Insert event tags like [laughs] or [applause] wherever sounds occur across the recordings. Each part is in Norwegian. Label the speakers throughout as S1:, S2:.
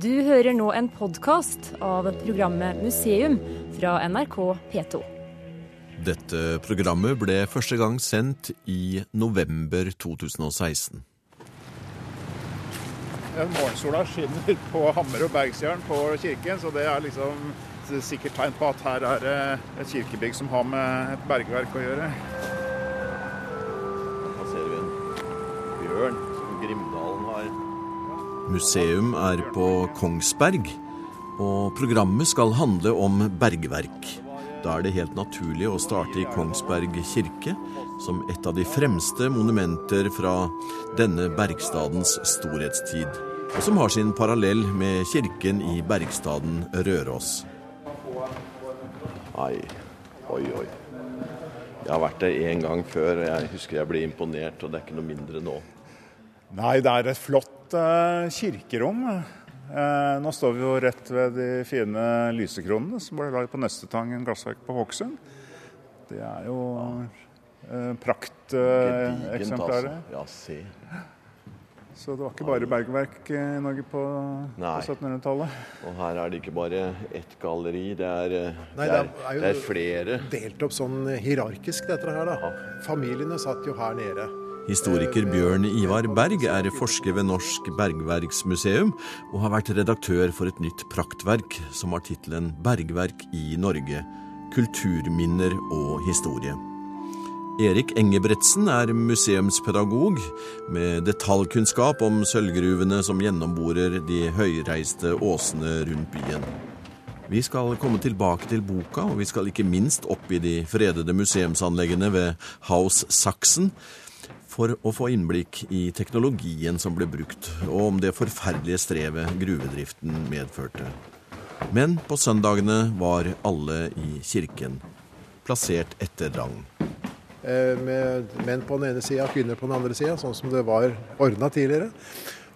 S1: Du hører nå en podkast av programmet Museum fra NRK P2.
S2: Dette programmet ble første gang sendt i november 2016.
S3: Morgensola skinner på Hammer og Bergsjern på kirken, så det er liksom et sikkert tegn på at her er det et kirkebygg som har med et bergverk å gjøre.
S2: Museum er på Kongsberg, og programmet skal handle om bergverk. Da er det helt naturlig å starte i Kongsberg kirke, som et av de fremste monumenter fra denne bergstadens storhetstid, og som har sin parallell med kirken i bergstaden Røros.
S4: Oi, oi, oi. Jeg har vært der én gang før, og jeg husker jeg ble imponert, og det er ikke noe mindre nå.
S3: Nei, det er et flott eh, kirkerom. Eh, nå står vi jo rett ved de fine lysekronene som ble laget på Nøstetangen glassverk på Hokksund. Det er jo eh, prakteksemplaret.
S4: altså. Ja, se.
S3: Så det var ikke bare bergverk i Norge på, på 1700-tallet.
S4: Og her er det ikke bare ett galleri, det er, eh,
S5: Nei,
S4: det er,
S5: det er jo-
S4: det er flere.
S5: delt opp sånn hierarkisk, dette her. da. Familiene satt jo her nede.
S2: Historiker Bjørn Ivar Berg er forsker ved Norsk Bergverksmuseum og har vært redaktør for et nytt praktverk som har tittelen 'Bergverk i Norge kulturminner og historie'. Erik Engebretsen er museumspedagog med detaljkunnskap om sølvgruvene som gjennomborer de høyreiste åsene rundt byen. Vi skal komme tilbake til boka, og vi skal ikke minst opp i de fredede museumsanleggene ved House Saxon for å få innblikk i teknologien som ble brukt, og om det forferdelige strevet gruvedriften medførte. Men på søndagene var alle i kirken, plassert etter rang.
S5: Eh, Med menn på den ene sida og kvinner på den andre sida, sånn som det var ordna tidligere.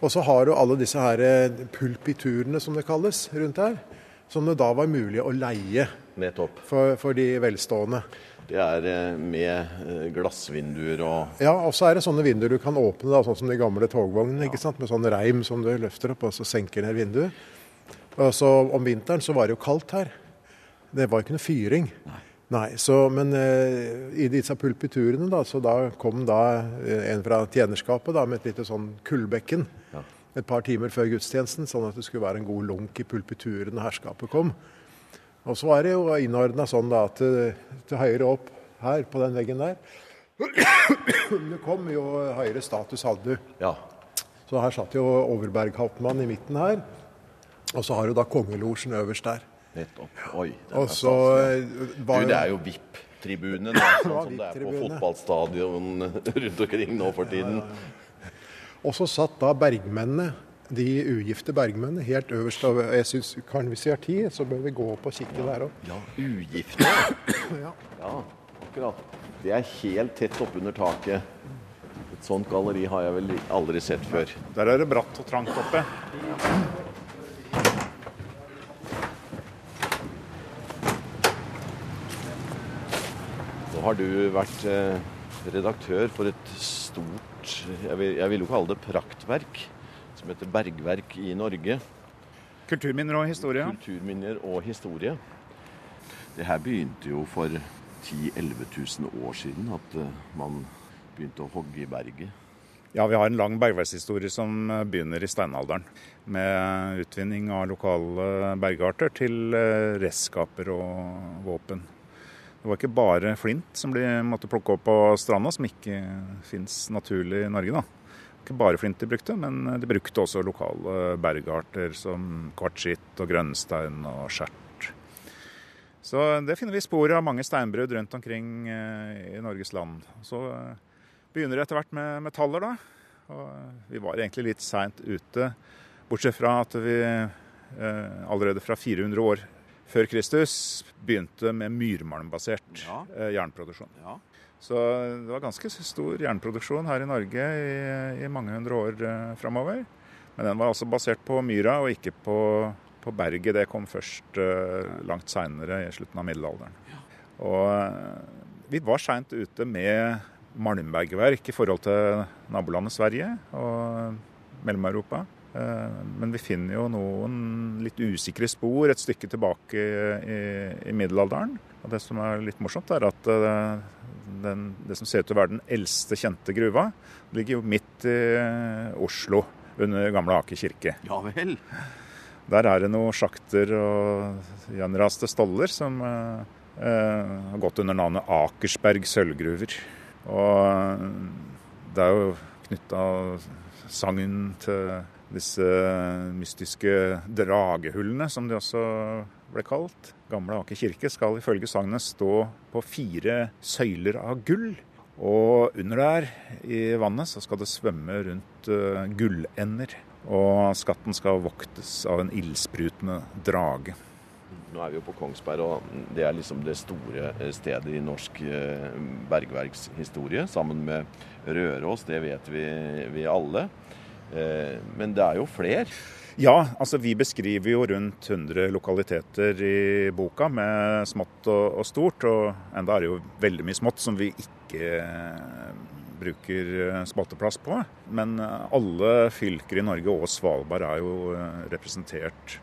S5: Og så har du alle disse her eh, pulpiturene, som det kalles, rundt her. Som det da var mulig å leie
S4: Nettopp.
S5: for, for de velstående.
S4: Det er eh, med eh, glassvinduer og
S5: Ja, og så er det sånne vinduer du kan åpne, da, sånn som de gamle togvognene. ikke sant? Med sånn reim som du løfter opp, og så senker ned vinduet. Og så Om vinteren så var det jo kaldt her. Det var ikke noe fyring. Nei. Nei så, Men eh, i disse pulpiturene, da, så da kom da eh, en fra tjenerskapet da, med et lite sånn kullbekken.
S4: Ja.
S5: Et par timer før gudstjenesten, sånn at det skulle være en god lunk i pulpituren når herskapet kom. Og så var det jo innordna sånn da at eh, til høyre opp her på den veggen der [clears throat] det kom jo høyere status hadde du.
S4: Ja.
S5: Så her satt jo Overberghauptmann i midten her. Og så har du da kongelosjen øverst der.
S4: Nettopp. Oi.
S5: Og så var jo...
S4: Du, det er jo VIP-tribune, [clears throat] sånn som det er på fotballstadion [laughs] rundt omkring nå for tiden.
S5: Og så satt da bergmennene, de ugifte bergmennene, helt øverst. Og jeg synes, kan, Hvis vi har tid, så bør vi gå opp og kikke der òg.
S4: Ja, ugifte. [clears throat]
S5: Ja.
S4: Ja, akkurat. Det er helt tett oppunder taket. Et sånt galleri har jeg vel aldri sett før.
S3: Der er det bratt og trangt oppe.
S4: Nå har du vært eh, redaktør for et stort, jeg vil, jeg vil jo kalle det praktverk, som heter Bergverk i Norge.
S3: Kulturminner og historie.
S4: Kulturminner og historie. Det her begynte jo for 10 000-11 000 år siden at eh, man begynte å hogge i berget.
S3: Ja, vi har en lang bergverkshistorie som begynner i steinalderen. Med utvinning av lokale bergarter til eh, redskaper og våpen. Det var ikke bare flint som de måtte plukke opp på stranda, som ikke fins naturlig i Norge. da. Ikke bare flint de brukte, men de brukte også lokale bergarter som kvartsitt og grønnstein og skjert. Så det finner vi spor av mange steinbrudd rundt omkring eh, i Norges land. Så eh, begynner det etter hvert med metaller, da. Og vi var egentlig litt seint ute, bortsett fra at vi eh, allerede fra 400 år før Kristus begynte med myrmalmbasert
S4: Ja.
S3: eh, jernproduksjon.
S4: Ja.
S3: Så det var ganske stor jernproduksjon her i Norge i, i mange hundre år eh, framover. Men den var altså basert på myra og ikke på, på berget. Det kom først eh, langt seinere, i slutten av middelalderen. Og eh, vi var seint ute med malmbergverk i forhold til nabolandet Sverige og Mellom-Europa. Men vi finner jo noen litt usikre spor et stykke tilbake i, i middelalderen. Og Det som er litt morsomt, er at den, det som ser ut til å være den eldste kjente gruva, ligger jo midt i Oslo, under gamle Aker kirke.
S4: Ja vel?
S3: Der er det noen sjakter og gjenraste stoller som eh, har gått under navnet Akersberg sølvgruver. Og det er jo knytta sagn til disse mystiske dragehullene, som de også ble kalt. Gamle Aker kirke skal ifølge sagnet stå på fire søyler av gull. Og under der i vannet så skal det svømme rundt uh, gullender. Og skatten skal voktes av en ildsprutende drage.
S4: Nå er vi jo på Kongsberg, og det er liksom det store stedet i norsk eh, bergverkshistorie. Sammen med Røros, det vet vi, vi alle. Eh, men det er jo flere.
S3: Ja, altså vi beskriver jo rundt 100 lokaliteter i boka med smått og, og stort. Og enda er det jo veldig mye smått som vi ikke eh, bruker eh, spalteplass på. Men eh, alle fylker i Norge og Svalbard er jo representert.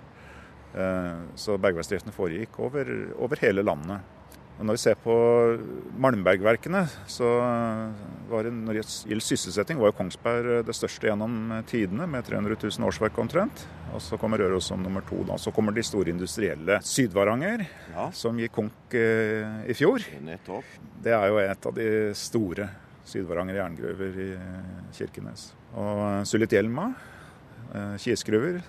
S3: Så bergverksdriften foregikk over, over hele landet. Når vi ser på Malmbergverkene, så var det, når det gjelder sysselsetting, var jo Kongsberg det største gjennom tidene, med 300 000 årsverk omtrent. Og så kommer Røros som nummer to. Da. Så kommer de store industrielle Sydvaranger, ja. som gikk konk eh, i fjor.
S4: Nettopp.
S3: Det er jo et av de store Sydvaranger jerngruver i Kirkenes. Og Sulitjelma, eh, kisgruver,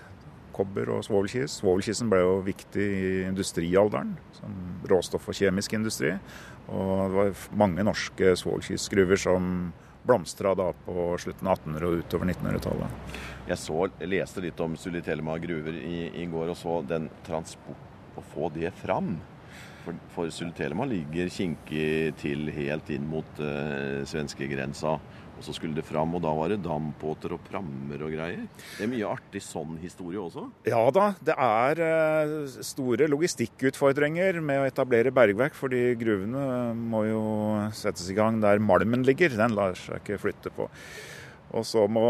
S3: kobber og svovelkis. Svovelkisen ble jo viktig i industrialderen, som råstoff for kjemisk industri. Og det var mange norske svovelkisgruver som blomstra da på slutten av 1800- og utover 1900-tallet.
S4: Jeg så, leste litt om Sulitelma gruver i, i, går, og så den transport Å få det fram. For, for Sulitelma ligger kinkig til helt inn mot uh, svenskegrensa. Og så skulle det fram, og da var det dampbåter og prammer og greier. Det er mye artig sånn historie også?
S3: Ja da, det er eh, store logistikkutfordringer med å etablere bergverk, fordi gruvene må jo settes i gang der malmen ligger. Den lar seg ikke flytte på. Og så må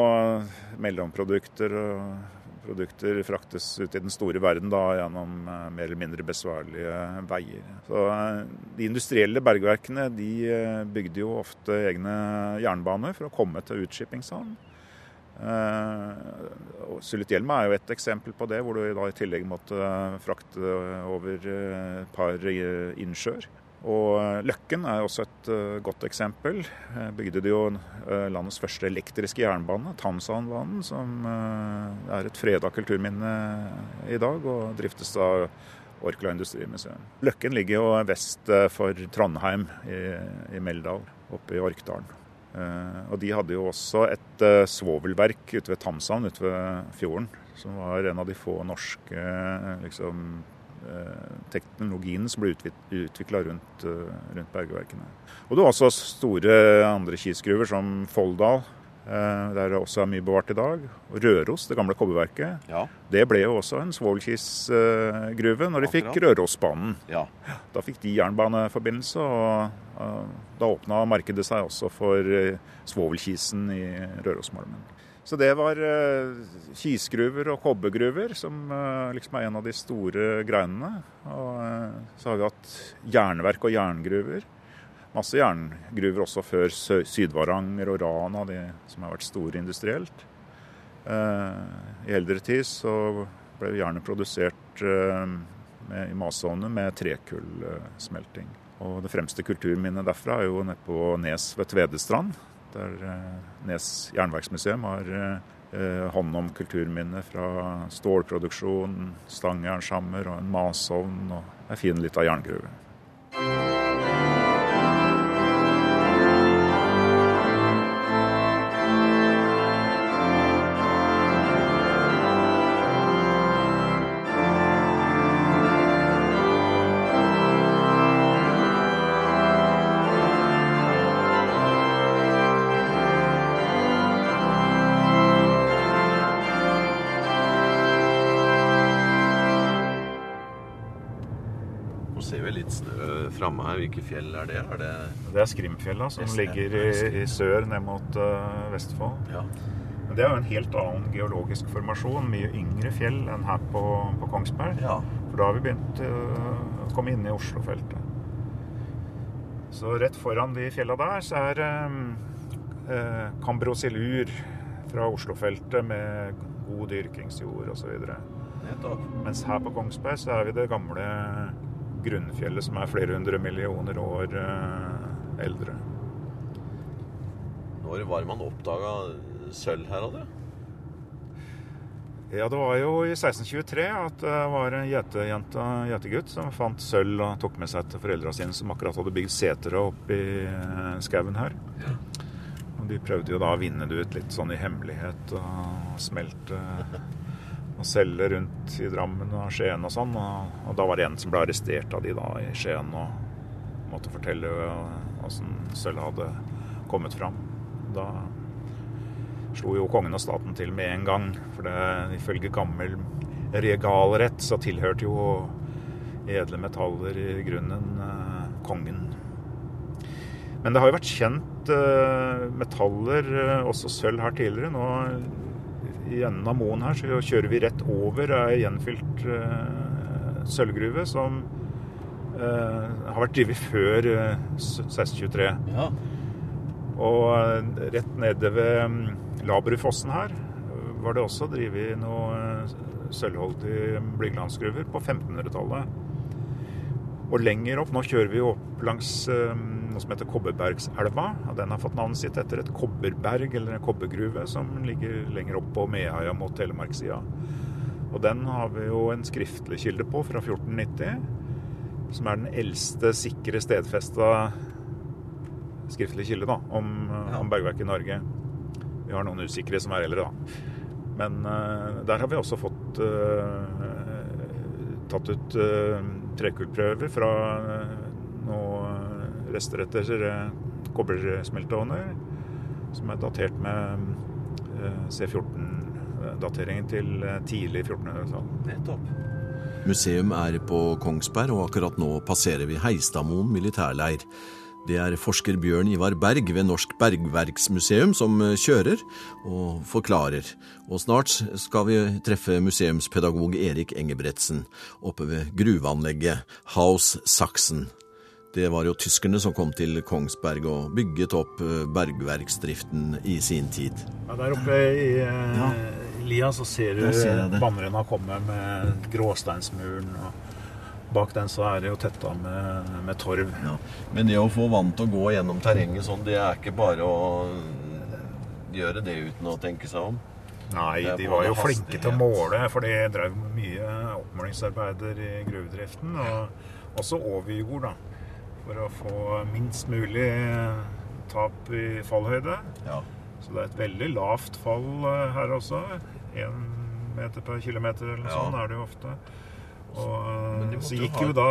S3: mellomprodukter og produkter fraktes ut i den store verden da, gjennom uh, mer eller mindre besværlige veier. Så uh, De industrielle bergverkene de uh, bygde jo ofte egne jernbaner for å komme til utskippingshavn. Uh, Sulitjelma er jo et eksempel på det, hvor du da i tillegg måtte frakte over et par innsjøer. Og eh, Løkken er også et uh, godt eksempel. Uh, bygde de jo landets første elektriske jernbane, Tamsanbanen, som er et freda kulturminne i dag, og driftes av Orkla Industrimuseum. Løkken ligger jo vest for Trondheim, i, i Meldal, oppe i Orkdalen. og de hadde jo også et svovelverk ute ved Tamshavn, ute ved fjorden, som var en av de få norske liksom, Eh, teknologien som ble utvikla rundt, eh, rundt bergverkene. Og det var også store andre kisgruver som Folldal, eh, der det også er mye bevart i dag. Og Røros, det gamle kobberverket. Ja. Det ble jo også en svovelkisgruve når de Akkurat. fikk Rørosbanen. Ja. Da fikk de jernbaneforbindelse, og da åpna markedet seg også for svovelkisen i Rørosmalmen. Så det var uh, kisgruver og kobbergruver som uh, liksom er en av de store greinene. Og uh, så har vi hatt jernverk og jerngruver. Masse jerngruver også før Sydvaranger og Rana, de som har vært store industrielt. I eldre tid så ble jernet produsert med, i masovner med trekullsmelting. Og det fremste kulturminnet derfra er jo nede på Nes ved Tvedestrand der eh, Nes jernverksmuseum har eh, hånd om kulturminner fra stålproduksjon, stangjernshammer og en masovn og en fin lita jerngruve.
S4: Hvilke fjell er det? Er det,
S3: det er Skrimfjella, som ligger i, i, sør ned mot uh, Vestfold. Ja. Men det er jo en helt annen geologisk formasjon. Mye yngre fjell enn her på, på Kongsberg.
S4: Ja.
S3: For da har vi begynt uh, å komme inn i Oslofeltet. Så rett foran de fjella der så er um, uh, Cambrosilur fra Oslofeltet med god dyrkingsjord osv. Mens her på Kongsberg så er vi det gamle grunnfjellet som er flere hundre millioner år øh, eldre.
S4: Når var det man oppdaga sølv her, hadde?
S3: Ja, det var jo i 1623 at det var en gjetejente, gjetegutt, som fant sølv og tok med seg til foreldra sine, som akkurat hadde bygd setre oppi i eh, skauen her. Og de prøvde jo da å vinne det ut litt sånn i hemmelighet og smelte [laughs] og selge rundt i Drammen og Skien og sånn. Og, og da var det en som ble arrestert av de da i Skien og måtte fortelle åssen sølvet hadde kommet fram. Da slo jo kongen og staten til med en gang. For det, ifølge gammel regalrett så tilhørte jo edle metaller i grunnen eh, kongen. Men det har jo vært kjent eh, metaller, eh, også sølv her tidligere. Nå i enden av moen her så kjører vi rett over ei gjenfylt eh, sølvgruve som eh, har vært drevet før eh, 1623.
S4: Ja.
S3: Og eh, rett nede ved mm, Labrufossen her eh, var det også drevet noe sølvholdige sølvholdig blygglandsgruver på 1500-tallet. Og lenger opp, nå kjører vi jo opp langs eh, noe som heter Kobberbergselva. og Den har fått navnet sitt etter et kobberberg, eller en kobbergruve, som ligger lenger opp på Meheia mot Telemarksida. Og den har vi jo en skriftlig kilde på fra 1490, som er den eldste sikre stedfesta skriftlige kilde da, om,
S4: Ja.
S3: om bergverket i Norge. Vi har noen usikre som er eldre, da. Men uh, der har vi også fått uh, tatt ut uh, trekullprøver fra uh, noen rester etter uh, kobbersmelteovner, som er datert med eh, C14-dateringen til eh, tidlig 1400-tall.
S4: Nettopp.
S2: Museum er på Kongsberg, og akkurat nå passerer vi Heistadmoen militærleir. Det er forsker Bjørn Ivar Berg ved Norsk Bergverksmuseum som eh, kjører og forklarer. Og snart skal vi treffe museumspedagog Erik Engebretsen oppe ved gruveanlegget Haus Sachsen. Det var jo tyskerne som kom til Kongsberg og bygget opp eh, bergverksdriften i sin tid.
S3: Ja, der oppe i eh, lia så ser du vannrenna komme med gråsteinsmuren. og Bak den så er det jo tetta med, med torv.
S4: Ja. Men det å få vann til å gå gjennom terrenget sånn, det er ikke bare å gjøre det uten å tenke seg om.
S3: Nei, de var jo flinke til å måle, for de drev mye oppmålingsarbeider i gruvedriften. Og også over jord, da. For å få minst mulig tap i fallhøyde.
S4: Ja.
S3: Så det er et veldig lavt fall eh, her også. Én meter per kilometer eller noe
S4: Ja.
S3: sånt er det jo ofte. Og eh, så gikk jo da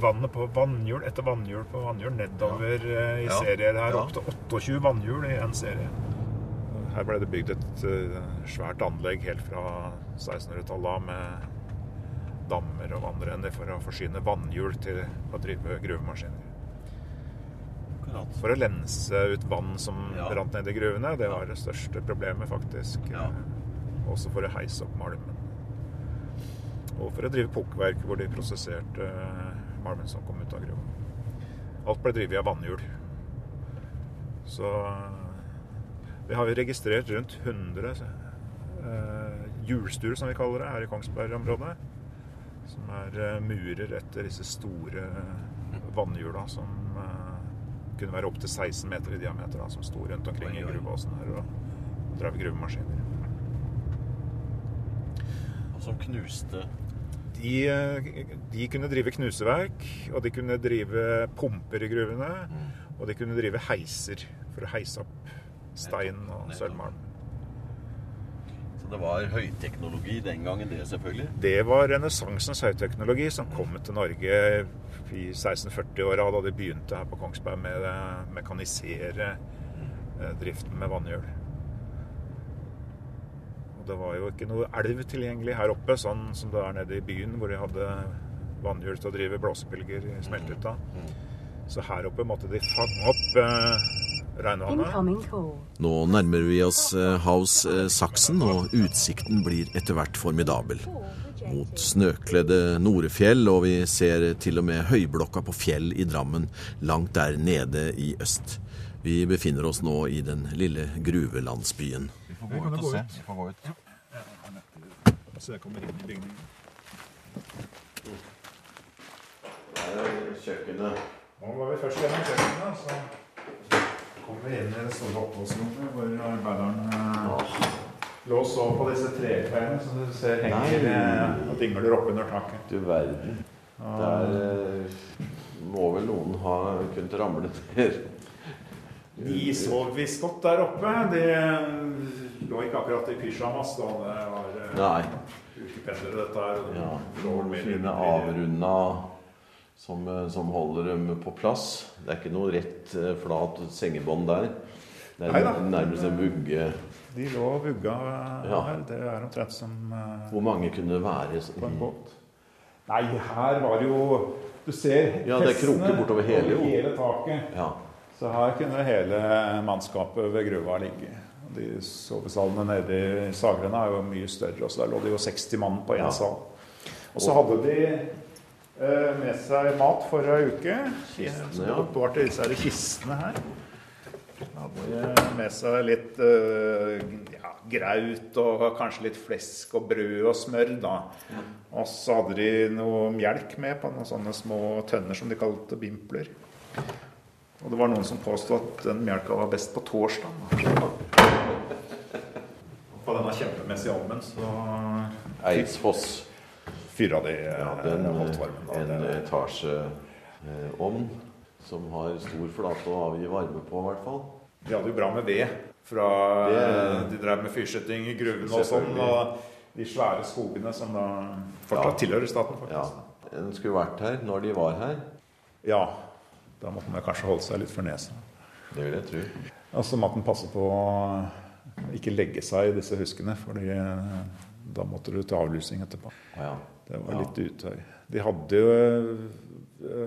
S3: vannet på vannhjul etter vannhjul på vannhjul nedover ja. i
S4: Ja.
S3: serier her.
S4: Ja.
S3: Opp til 28 vannhjul i en serie. Her ble det bygd et eh, svært anlegg helt fra 1600-tallet med dammer og vannrenner for å forsyne vannhjul til å drive gruvemaskiner. For å lense ut vann som
S4: Ja.
S3: rant ned i gruvene. Det var det største problemet, faktisk.
S4: Ja.
S3: Eh, Også for å heise opp malmen. Og for å drive pukkverk hvor de prosesserte eh, malmen som kom ut av gruva. Alt ble drevet av vannhjul. Så eh, vi har registrert rundt 100 eh, hjulstuer, som vi kaller det, her i Kongsberg-området. Som er eh, murer etter disse store vannhjula som kunne være opptil 16 meter i diameter, da, som sto rundt omkring i gruveåsen her og drev gruvemaskiner.
S4: Og som knuste
S3: De, de kunne drive knuseverk, og de kunne drive pumper i gruvene. Og de kunne drive heiser for å heise opp stein og sølvmalm.
S4: Så det var høyteknologi den gangen, det selvfølgelig.
S3: Det var renessansens høyteknologi som kom til Norge i 1640-åra, da de begynte her på Kongsberg med å mekanisere eh, driften med vannhjul. Det var jo ikke noe elv tilgjengelig her oppe, sånn som det er nede i byen, hvor de hadde vannhjul til å drive blåsebølger i smeltehytta. Så her oppe måtte de fange opp eh, regnvannet.
S2: Nå nærmer vi oss eh, Haus eh, Saksen, og utsikten blir etter hvert formidabel. Mot snøkledde Norefjell, og vi ser til og med høyblokka på Fjell i Drammen, langt der nede i øst. Vi befinner oss nå i den lille gruvelandsbyen.
S4: Vi får gå ut og se. Vi får gå ut.
S3: Så jeg kommer inn i bygningen.
S4: Her er kjøkkenet.
S3: Nå var vi først gjennom kjøkkenet, så kom vi inn i det store oppholdsrommet hvor arbeideren eh, lå og så på disse trekveilene som du ser henger eh, og dingler oppunder taket.
S4: Du verden. Der eh, må vel noen ha kunnet ramle ned.
S3: de sov visst godt der oppe. De lå ikke akkurat i pysjamas da det var eh,
S4: Nei.
S3: ukependlere dette her. og
S4: Ja,
S3: lå
S4: fine avrunda som, eh, som holder dem på plass. Det er ikke noe rett, eh, flat sengebånd der. Det er
S3: Neida.
S4: nærmest en vugge.
S3: De lå og vugga
S4: Ja.
S3: her. Det er omtrent som
S4: Hvor mange kunne det være?
S3: på en båt. Nei, her var det jo Du ser
S4: Ja, det er kroker bortover hele,
S3: over hele taket.
S4: Ja.
S3: Så her kunne hele mannskapet ved gruva ligge. De sovesalene nede i Sagrene er jo mye større. Også der lå det jo 60 mann på én
S4: Ja.
S3: sal. Og så hadde de eh, med seg mat for ei uke.
S4: Kistene, ja.
S3: oppbevarte disse her kistene her. Hadde med seg litt eh, ja, graut og kanskje litt flesk og brød og smør. da. Og så hadde de noe melk med på noen sånne små tønner som de kalte bimpler. Og det var noen som påstod at den melka var best på torsdag. På denne kjempemessige ovnen så
S4: Eidsfoss.
S3: fyra de
S4: Ja,
S3: eh,
S4: den,
S3: holdt varmen. da.
S4: en
S3: Det-
S4: etasjeovn som har stor flate å avgi varme på, i hvert fall.
S3: De hadde jo bra med ved. Fra,
S4: Det-
S3: de drev med fyrsetting i gruvene og sånn. Og de svære skogene som da fortsatt
S4: Ja.
S3: tilhører staten.
S4: Ja,
S3: faktisk.
S4: Den skulle vært her når de var her.
S3: Ja. Da måtte man kanskje holde seg litt for nesa.
S4: Det vil jeg tro.
S3: Og så måtte man passe på ikke legge seg i disse huskene, fordi eh, da måtte du til avlysning etterpå.
S4: Ja.
S3: Det var litt utøy. De hadde jo eh,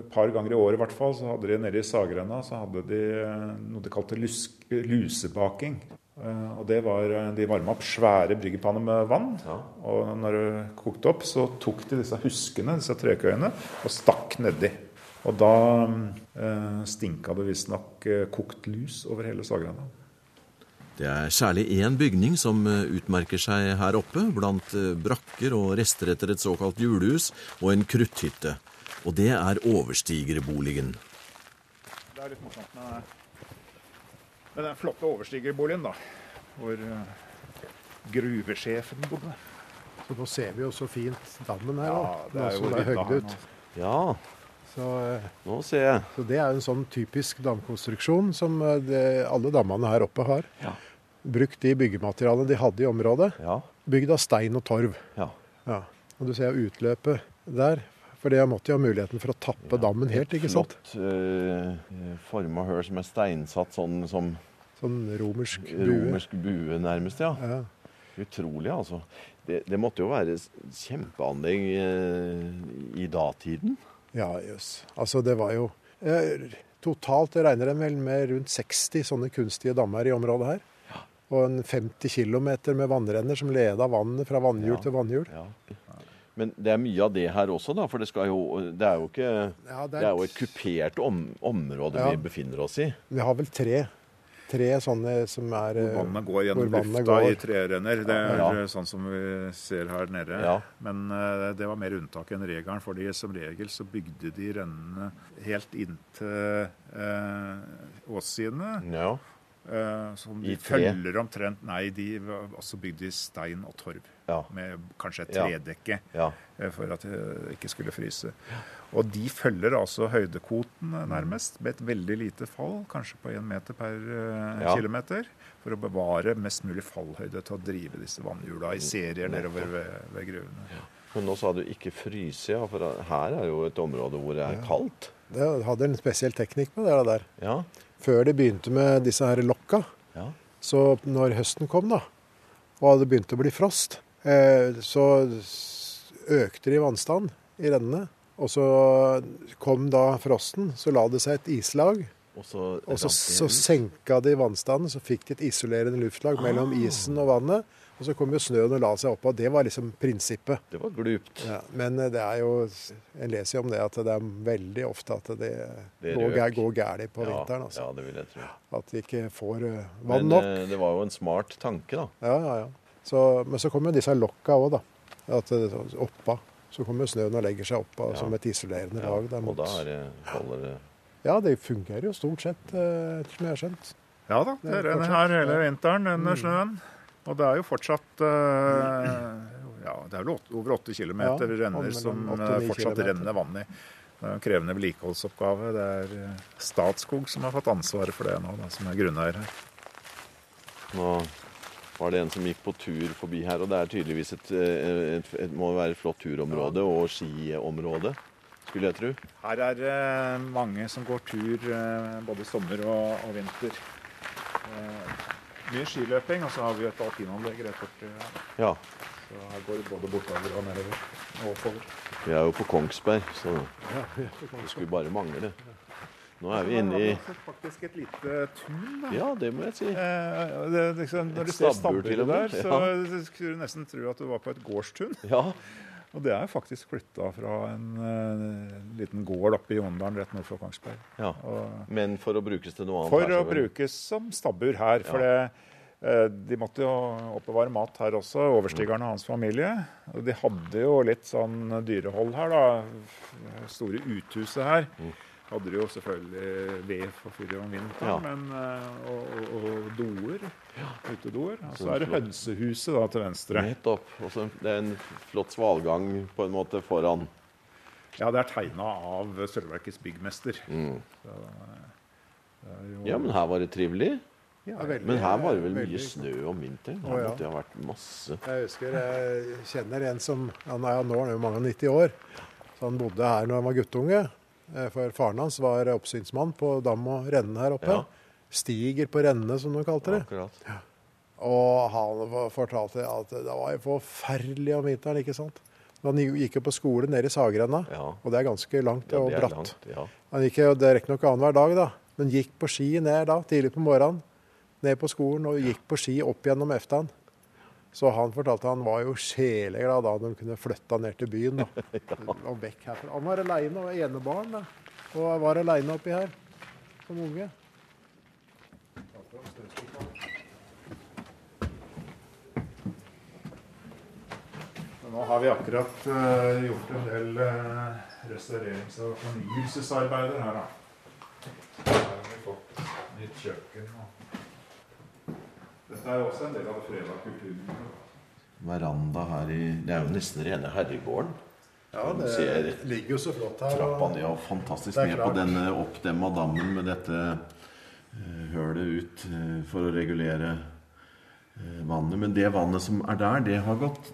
S3: et par ganger i året i hvert fall, så hadde de nede i Sagrenna så hadde de eh, noe de kalte lusk, lusebaking. Og det var De varma opp svære bryggepanner med vann.
S4: Ja.
S3: Og når det kokte opp, så tok de disse huskene, disse trekøyene, og stakk nedi. Og da eh, stinka det visstnok eh, kokt lus over hele Saggrenda.
S2: Det er særlig én bygning som eh, utmerker seg her oppe, blant eh, brakker og rester etter et såkalt julehus og en krutthytte. Og det er overstigerboligen.
S3: Det er litt morsomt med, med den flotte overstigerboligen, da. Hvor eh, gruvesjefen bodde.
S5: Så nå ser vi jo så fint dammen her.
S3: Ja, det er jo
S5: litt
S3: her
S5: ut.
S4: Ja,
S5: Så, eh,
S4: nå ser jeg.
S5: så det er en sånn typisk damkonstruksjon som eh, det, alle dammene her oppe har.
S4: Ja.
S5: Brukt de byggematerialene de hadde i området.
S4: Ja.
S5: Bygd av stein og torv.
S4: ja.
S5: Ja. Og du ser utløpet der. For det måtte jo ha muligheten for å tappe dammen helt, ikke sant?
S4: Flott uh, forma høl som er steinsatt sånn som
S5: Sånn romersk bue.
S4: romersk bue, nærmest. ja.
S5: Ja.
S4: Utrolig, altså. Det, det måtte jo være kjempeanlegg eh, i datiden.
S5: Ja, jøss. Altså, det var jo eh, Totalt regner jeg vel med rundt 60 sånne kunstige dammer i området her. Og en 50 km med vannrenner som leda vannet fra vannhjul
S4: Ja.
S5: til vannhjul.
S4: Ja. Men det er mye av det her også, da. For det, skal jo, det er jo ikke
S5: Ja,
S4: Det er jo et kupert om, område
S5: Ja.
S4: vi befinner oss i.
S5: Vi har vel tre. Tre sånne som er eh,
S3: Hvor vannet går gjennom
S5: vannet
S3: lufta
S5: går.
S3: i trerenner. Det er
S4: Ja.
S3: eh, sånn som vi ser her nede.
S4: Ja.
S3: Men eh, det var mer unntak enn regelen. fordi som regel så bygde de rennene helt inntil eh, åssidene.
S4: Ja.
S3: Eh, som de følger omtrent Nei, de var også bygd i stein og torv.
S4: Ja.
S3: Med kanskje et tredekke
S4: ja.
S3: Ja. for at det ikke skulle fryse. Og de følger altså høydekoten eh, nærmest, med et veldig lite fall, kanskje på én meter per eh,
S4: Ja.
S3: kilometer, for å bevare mest mulig fallhøyde til å drive disse vannhjula i serier nedover ved, ved gruvene.
S4: Men nå sa du ikke fryse, ja. For her er jo et område hvor det er kaldt.
S5: Det hadde en spesiell teknikk med det der.
S4: Ja.
S5: Før de begynte med disse her lokka,
S4: Ja.
S5: så når høsten kom da, og det begynte å bli frost, eh, så økte de vannstanden i rennene. Og så kom da frosten, så la det seg et islag
S4: Og så,
S5: Og så,
S4: det
S5: så senka de vannstanden, så fikk de et isolerende luftlag mellom
S4: Ah.
S5: isen og vannet. Og så kom jo snøen og la seg oppå. Det var liksom prinsippet.
S4: Det var glupt.
S5: Ja, men eh, det er jo En leser jo om det at det er veldig ofte at det,
S4: Det
S5: går,
S4: røk.
S5: går gærent på
S4: ja,
S5: vinteren. Altså.
S4: ja, det vil jeg tro.
S5: At vi ikke får eh, vann
S4: Men
S5: nok.
S4: Men det var jo en smart tanke, da.
S5: Ja, ja, ja. Så, men så kommer jo disse lokka òg, da. At det, oppa. Så kommer snøen og legger seg oppå
S4: Ja.
S5: som et isolerende
S4: Ja,
S5: lag. Da,
S4: og da er det, holder det
S5: Ja, det fungerer jo stort sett, eh, ettersom jeg har skjønt.
S3: Ja da,
S5: Det
S3: det
S5: er
S3: renner her hele vinteren
S5: Mm.
S3: under snøen. Og det er jo fortsatt eh, Ja, det er vel over åtte kilometer
S5: Ja,
S3: renner som eh, fortsatt
S5: kilometer.
S3: renner vann i. Det er en krevende vedlikeholdsoppgave. Det er eh, Statskog som har fått ansvaret for det nå, da, som er grunneier her.
S4: Nå var det en som gikk på tur forbi her, og det er tydeligvis et, et, et må være et flott turområde og skiområde, skulle jeg tro.
S3: Her er det mange som går tur både sommer og, og vinter. Mye skiløping, og så har vi et alpinanlegg rett borti her.
S4: Ja.
S3: Så her går det både bortover og nedover. Og oppover.
S4: Vi er jo på Kongsberg, så
S5: Ja, ja.
S4: det skulle bare mangle. Nå er vi inne i
S3: faktisk et lite tun. da.
S4: Ja, det må jeg si.
S3: Eh, det, liksom, når
S4: Et
S3: du ser
S4: stabbur til og
S3: stabburet der, så skulle du nesten tro at du var på et gårdstun.
S4: Ja,
S3: Og det er faktisk flytta fra en eh, liten gård oppe i Jondalen rett nord for Kongsberg.
S4: ja.
S3: Og
S4: Men for å brukes til noe annet
S3: for
S4: her,
S3: å brukes som stabbur her. For
S4: Ja.
S3: det, eh, de måtte jo oppbevare mat her også, overstigeren og hans familie. Og de hadde jo litt sånn dyrehold her, da. Store uthuset her.
S4: Mm.
S3: Hadde du jo selvfølgelig ved for fyr om vinteren,
S4: Ja.
S3: men, eh, og, og, og doer. Utedoer. Og
S4: Så
S3: så er det hønsehuset da til venstre.
S4: Nettopp. Også, det er en flott svalgang på en måte foran.
S3: Ja, det er tegna av Sølvverkets byggmester.
S4: Mm.
S3: Så, eh, jo-
S4: Ja, men her var det trivelig.
S5: Ja, veldig-
S4: Men her var det vel mye snø om vinteren? Her
S5: ja.
S4: måtte det ha vært masse.
S5: Jeg husker jeg kjenner en som han er, Nå er han jo mange og 90 år. Så han bodde her når han var guttunge. Eh, For faren hans var oppsynsmann på dam og renne her oppe.
S4: Ja.
S5: Stiger på renne, som de kalte det.
S4: Akkurat.
S5: Og han fortalte at det var forferdelig om vinteren, ikke sant. Men Han gikk jo på skole nede i Sagrenna,
S4: Ja.
S5: og det er ganske langt
S4: Ja,
S5: og
S4: er
S5: bratt.
S4: langt. Ja.
S5: Han gikk jo riktignok annenhver dag, da, men gikk på ski ned da, tidlig på morgenen. Ned på skolen og gikk på ski opp gjennom eftan. Så han fortalte han var jo sjeleglad da de kunne flytta ned til byen. da, [laughs] og vekk herfra. Han var aleine og enebarn da, og var aleine oppi her som unge.
S3: Nå har vi akkurat uh, gjort en del uh, restaurerings- og fornyelsesarbeider her, da. Her har vi fått nytt kjøkken. Og... Dette er jo også en del av det freda.
S4: Veranda her i Det er jo nesten rene herregården.
S5: Ja,
S4: det ser
S5: ligger jo så flott her.
S4: Trappa ned og fantastisk
S5: Det
S4: ned på denne oppdemma dammen med dette eh, hølet ut eh, for å regulere eh, vannet. Men det vannet som er der, det har gått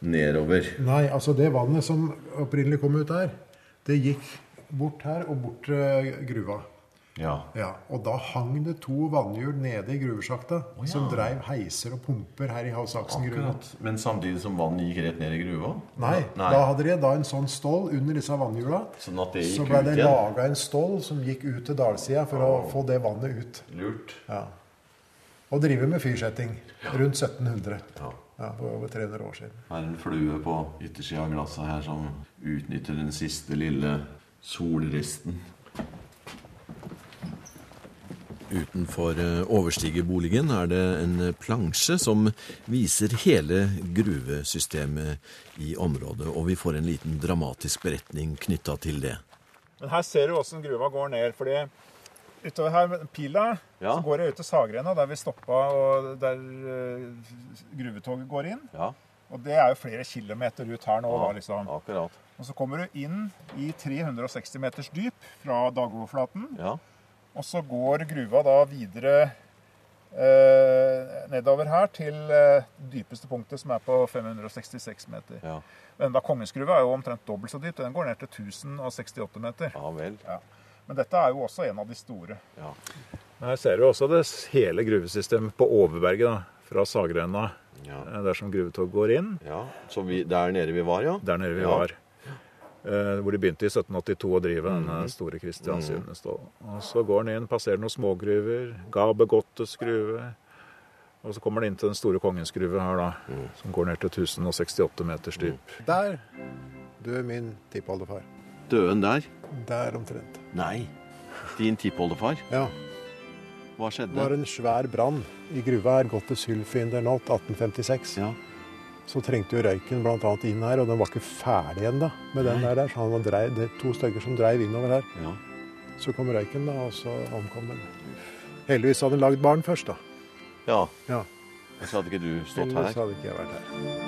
S4: nedover.
S5: Nei, altså det vannet som opprinnelig kom ut der, det gikk bort her og bort gruva.
S4: Ja.
S5: Ja, og da hang det to vannhjul nede i gruvesjakta
S4: oh, ja.
S5: som dreiv heiser og pumper her i Havsaksen gruve.
S4: Men samtidig som vannet gikk rett ned i gruva?
S5: Nei,
S4: Nei.
S5: da hadde de da en sånn stål under disse vannhjula.
S4: Sånn
S5: Så ble det laga en stål som gikk ut til dalsida for å få det vannet ut.
S4: Lurt.
S5: Ja. Og driver med fyrsetting rundt 1700.
S4: Ja.
S5: Ja, for over 300 år siden.
S4: Her er en flue på yttersida av glasset her som utnytter den siste lille solristen.
S2: Utenfor eh, overstigerboligen er det en plansje som viser hele gruvesystemet i området, og vi får en liten dramatisk beretning knytta til det.
S3: Men her ser du åssen gruva går ned. fordi utover her med pila
S4: Ja.
S3: så går jeg ut til Sagrena, der vi stoppa og der eh, gruvetoget går inn.
S4: Ja,
S3: Og det er jo flere kilometer ut her nå, da, liksom.
S4: akkurat.
S3: Og så kommer du inn i 360 meters dyp fra dagoverflaten.
S4: Ja.
S3: Og så går gruva da videre eh, nedover her til eh, dypeste punktet, som er på 566 meter.
S4: Ja.
S3: Men da Kongensgruva er jo omtrent dobbelt så dypt. Den går ned til 1068 meter.
S4: ja vel.
S3: Men dette er jo også en av de store.
S4: Ja.
S3: Her ser du også det hele gruvesystemet på Overberget, da, fra Sagrenna.
S4: Ja.
S3: eh, der som gruvetog går inn.
S4: ja. Så vi, der nede vi var, ja?
S3: Der nede vi
S4: Ja.
S3: var. Eh, hvor de begynte i 1782 å drive denne store Kristiansundestål. Og så går den inn, passerer noen smågruver, Gabegottes gruve. Og så kommer den inn til den store kongens gruve her, da, som går ned til 1068 meters dyp.
S5: Der døde min tippoldefar.
S4: Døde han der?
S5: Der omtrent.
S4: Nei. Din tippoldefar?
S5: Ja.
S4: Hva skjedde?
S5: Det var en svær brann i gruva her, gått til Sylfindernot 1856.
S4: Ja.
S5: Så trengte jo røyken bl.a. inn her, og den var ikke ferdig ennå med den der, der. Så han var dreiv, det er to stykker som dreiv innover her.
S4: ja.
S5: Så kom røyken, da, og så omkom den. Heldigvis hadde den lagd barn først, da.
S4: Ja.
S5: Ja.
S4: Så hadde ikke du stått her?
S5: Heldigvis hadde ikke jeg vært her.